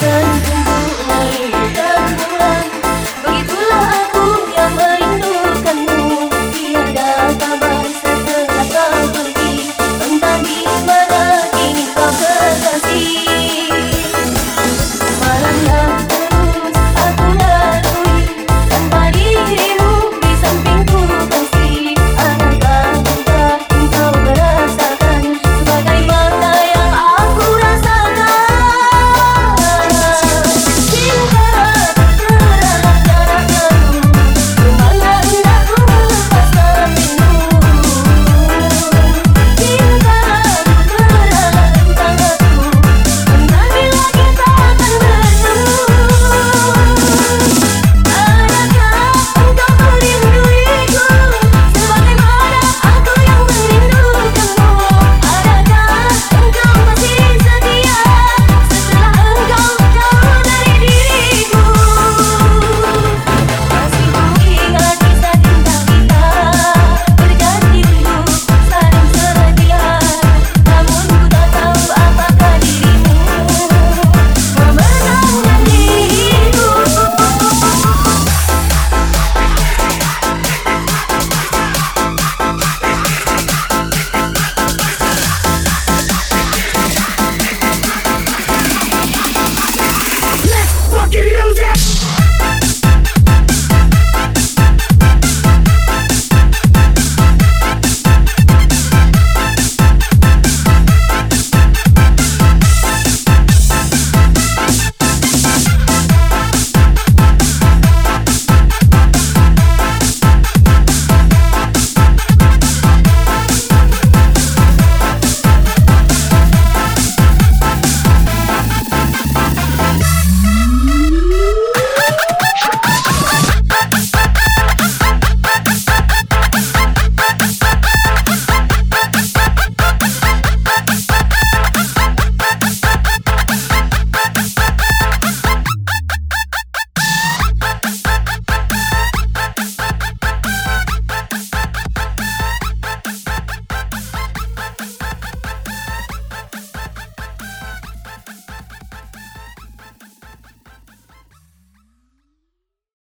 heaven